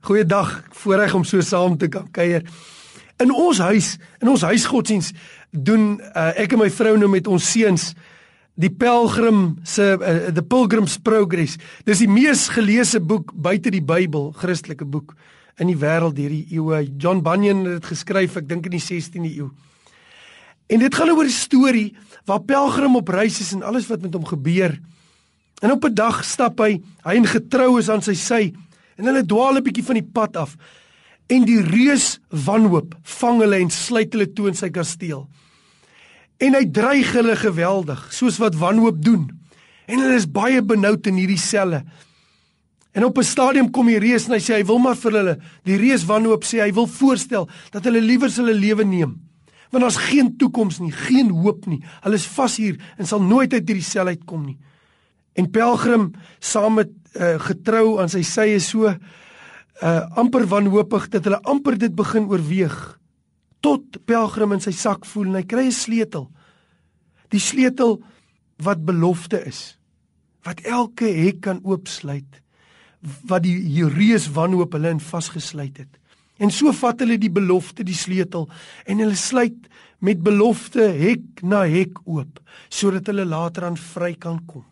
Goeiedag, voorreg om so saam te kan kuier. In ons huis, in ons huisgodsdiens doen uh, ek en my vrou nou met ons seuns die Pelgrim se uh, The Pilgrim's Progress. Dis die mees geleesde boek buite die Bybel, Christelike boek in die wêreld hierdie eeue. John Bunyan het dit geskryf, ek dink in die 16de eeu. En dit gaan oor 'n storie waar pelgrim op reis is en alles wat met hom gebeur. En op 'n dag stap hy, hy en getrou is aan sy sy en hulle dwaal 'n bietjie van die pad af. En die reus wanhoop vang hulle en sluit hulle toe in sy kasteel. En hy dreig hulle geweldig, soos wat wanhoop doen. En hulle is baie benoud in hierdie selle. En op 'n stadium kom die reus en hy sê hy wil maar vir hulle, die reus wanhoop sê hy wil voorstel dat hulle liewer hulle lewe neem. Want daar's geen toekoms nie, geen hoop nie. Hulle is vas hier en sal nooit uit hierdie sel uitkom nie. En Pelgrim saam met uh, getrou aan sy sy is so uh amper wanhoopig dat hulle amper dit begin oorweeg tot Pelgrim in sy sak voel en hy kry 'n sleutel. Die sleutel wat belofte is. Wat elke hek kan oopsluit. Wat die Jereus wanhoop hulle in vasgesluit het. En so vat hulle die belofte, die sleutel en hulle sluit met belofte hek na hek oop sodat hulle later aan vry kan kom.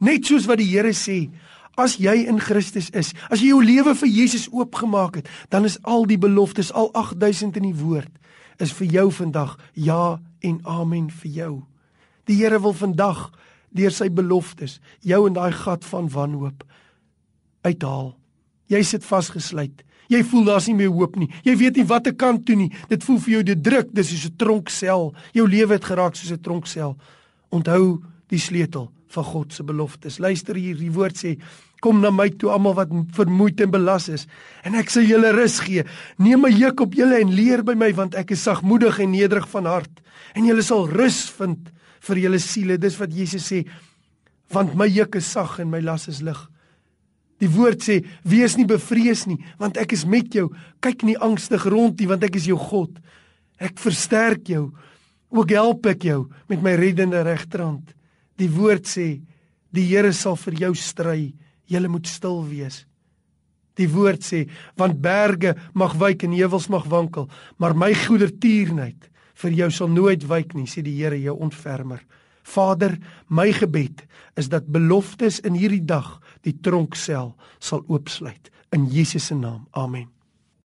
Net soos wat die Here sê, as jy in Christus is, as jy jou lewe vir Jesus oopgemaak het, dan is al die beloftes, al 8000 in die woord, is vir jou vandag ja en amen vir jou. Die Here wil vandag deur sy beloftes jou in daai gat van wanhoop uithaal. Jy sit vasgesluit. Jy voel daar's nie meer hoop nie. Jy weet nie wat te kant toe nie. Dit voel vir jou dit druk, dis soos 'n tronksel. Jou lewe het geraak soos 'n tronksel. Onthou die sleutel van God se beloftes. Luister hier, die woord sê: Kom na my toe almal wat vermoeid en belas is, en ek sal julle rus gee. Neem my juk op julle en leer by my, want ek is sagmoedig en nederig van hart, en julle sal rus vind vir julle siele. Dis wat Jesus sê, want my juk is sag en my las is lig. Die woord sê: Wees nie bevrees nie, want ek is met jou. Kyk nie angstig rond nie, want ek is jou God. Ek versterk jou. Ook help ek jou met my reddende regterhand. Die woord sê die Here sal vir jou stry. Jy moet stil wees. Die woord sê want berge mag wyk en heuwels mag wankel, maar my goedertierenheid vir jou sal nooit wyk nie, sê die Here jou ontfermer. Vader, my gebed is dat beloftes in hierdie dag die tronksel sal oopsluit in Jesus se naam. Amen.